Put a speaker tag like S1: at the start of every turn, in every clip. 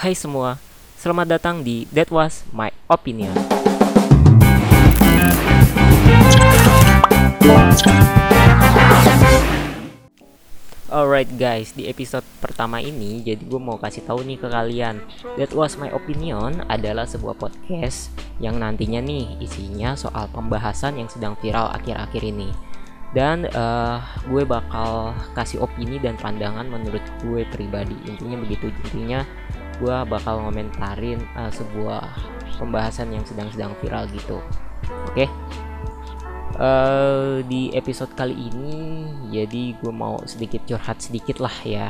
S1: Hai semua, selamat datang di That Was My Opinion. Alright guys, di episode pertama ini jadi gue mau kasih tahu nih ke kalian. That Was My Opinion adalah sebuah podcast yang nantinya nih isinya soal pembahasan yang sedang viral akhir-akhir ini. Dan uh, gue bakal kasih opini dan pandangan menurut gue pribadi. Intinya begitu. Intinya gue bakal ngomentarin uh, sebuah pembahasan yang sedang-sedang viral gitu. Oke? Okay? uh, di episode kali ini jadi gue mau sedikit curhat sedikit lah ya.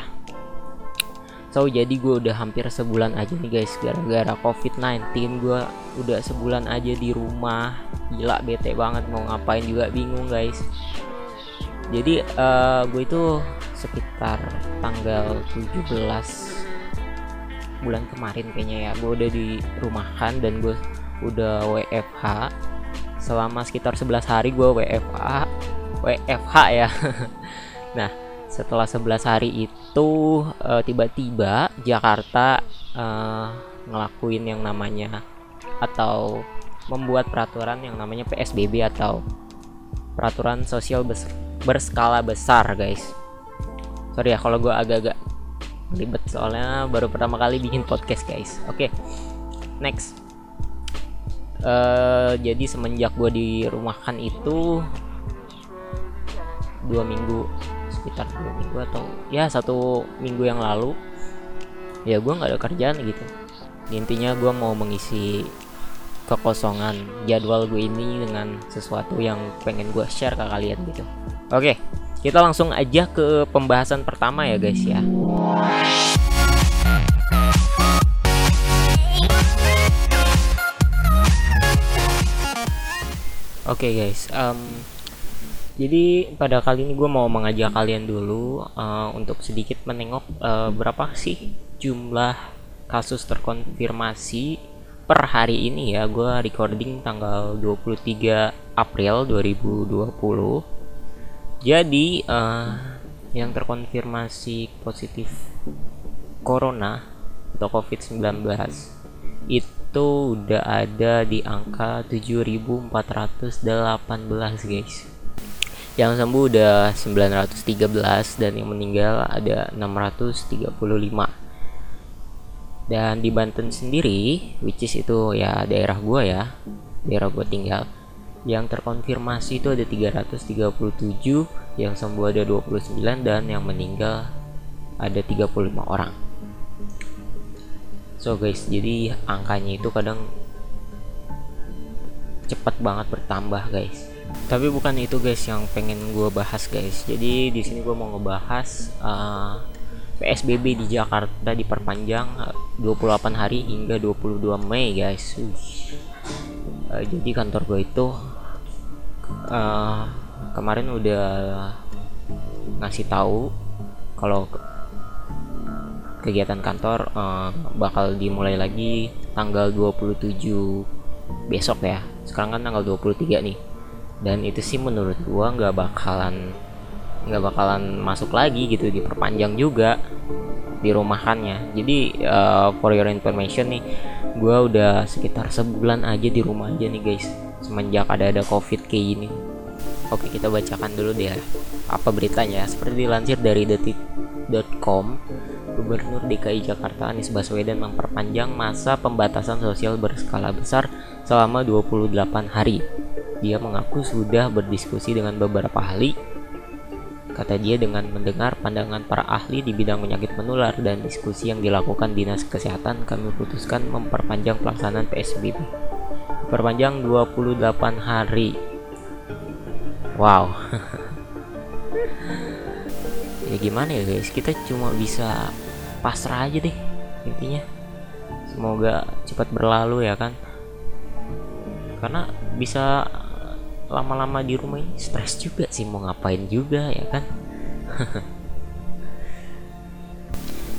S1: So jadi gue udah hampir sebulan aja nih guys gara-gara covid-19 gue udah sebulan aja di rumah. Gila bete banget mau ngapain juga bingung guys. Jadi uh, gue itu sekitar tanggal 17 bulan kemarin kayaknya ya. Gue udah di rumahan dan gue udah WFH selama sekitar 11 hari gue WFH WFH ya. Nah setelah 11 hari itu uh, tiba-tiba Jakarta uh, ngelakuin yang namanya atau membuat peraturan yang namanya PSBB atau peraturan sosial bes berskala besar guys. Sorry ya kalau gue agak-agak ribet soalnya baru pertama kali bikin podcast guys. Oke okay. next. Uh, jadi semenjak gue di rumahkan itu dua minggu sekitar dua minggu atau ya satu minggu yang lalu ya gue nggak ada kerjaan gitu. Intinya gue mau mengisi kekosongan jadwal gue ini dengan sesuatu yang pengen gue share ke kalian gitu. Oke kita langsung aja ke pembahasan pertama ya guys ya Oke okay guys, um, jadi pada kali ini gue mau mengajak kalian dulu uh, untuk sedikit menengok uh, berapa sih jumlah kasus terkonfirmasi per hari ini ya. Gue recording tanggal 23 April 2020. Jadi uh, yang terkonfirmasi positif corona atau COVID-19 itu udah ada di angka 7418 guys. Yang sembuh udah 913 dan yang meninggal ada 635 dan di Banten sendiri which is itu ya daerah gua ya daerah gua tinggal yang terkonfirmasi itu ada 337 yang sembuh ada 29 dan yang meninggal ada 35 orang. So guys jadi angkanya itu kadang cepat banget bertambah guys. Tapi bukan itu guys yang pengen gue bahas guys. Jadi di sini gue mau ngebahas uh, eh, PSBB di Jakarta diperpanjang 28 eh, hari hingga 22 Mei guys. Uh, jadi kantor gue itu uh, kemarin udah ngasih tahu kalau kegiatan kantor uh, bakal dimulai lagi tanggal 27 besok ya. Sekarang kan tanggal 23 nih. Dan itu sih menurut gua nggak bakalan nggak bakalan masuk lagi gitu diperpanjang juga di rumahannya. Jadi uh, for your information nih gua udah sekitar sebulan aja di rumah aja nih guys semenjak ada ada covid kayak gini oke kita bacakan dulu deh apa beritanya seperti dilansir dari detik.com Gubernur DKI Jakarta Anies Baswedan memperpanjang masa pembatasan sosial berskala besar selama 28 hari. Dia mengaku sudah berdiskusi dengan beberapa ahli. Kata dia dengan mendengar pandangan para ahli di bidang penyakit menular dan diskusi yang dilakukan Dinas Kesehatan, kami putuskan memperpanjang pelaksanaan PSBB. Perpanjang 28 hari. Wow. ya gimana ya guys kita cuma bisa pasrah aja deh intinya semoga cepat berlalu ya kan karena bisa lama-lama di rumah ini stres juga sih mau ngapain juga ya kan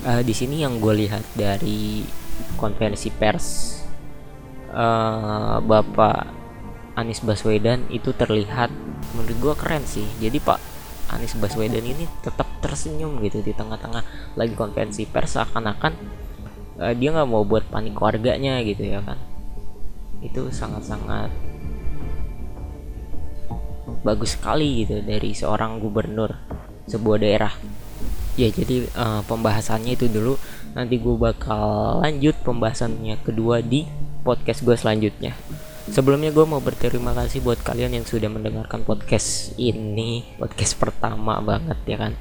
S1: uh, di sini yang gue lihat dari konferensi pers uh, Bapak Anies Baswedan itu terlihat menurut gue keren sih. Jadi Pak Anies Baswedan ini tetap tersenyum gitu di tengah-tengah lagi konvensi pers seakan-akan uh, dia nggak mau buat panik warganya gitu ya kan. Itu sangat-sangat bagus sekali gitu dari seorang gubernur sebuah daerah. Ya jadi uh, pembahasannya itu dulu. Nanti gue bakal lanjut pembahasannya kedua di podcast gue selanjutnya. Sebelumnya gue mau berterima kasih buat kalian yang sudah mendengarkan podcast ini podcast pertama banget ya kan?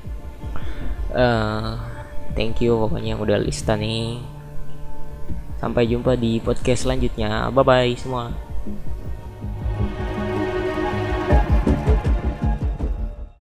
S1: Uh, thank you pokoknya yang udah lista nih sampai jumpa di podcast selanjutnya. Bye bye semua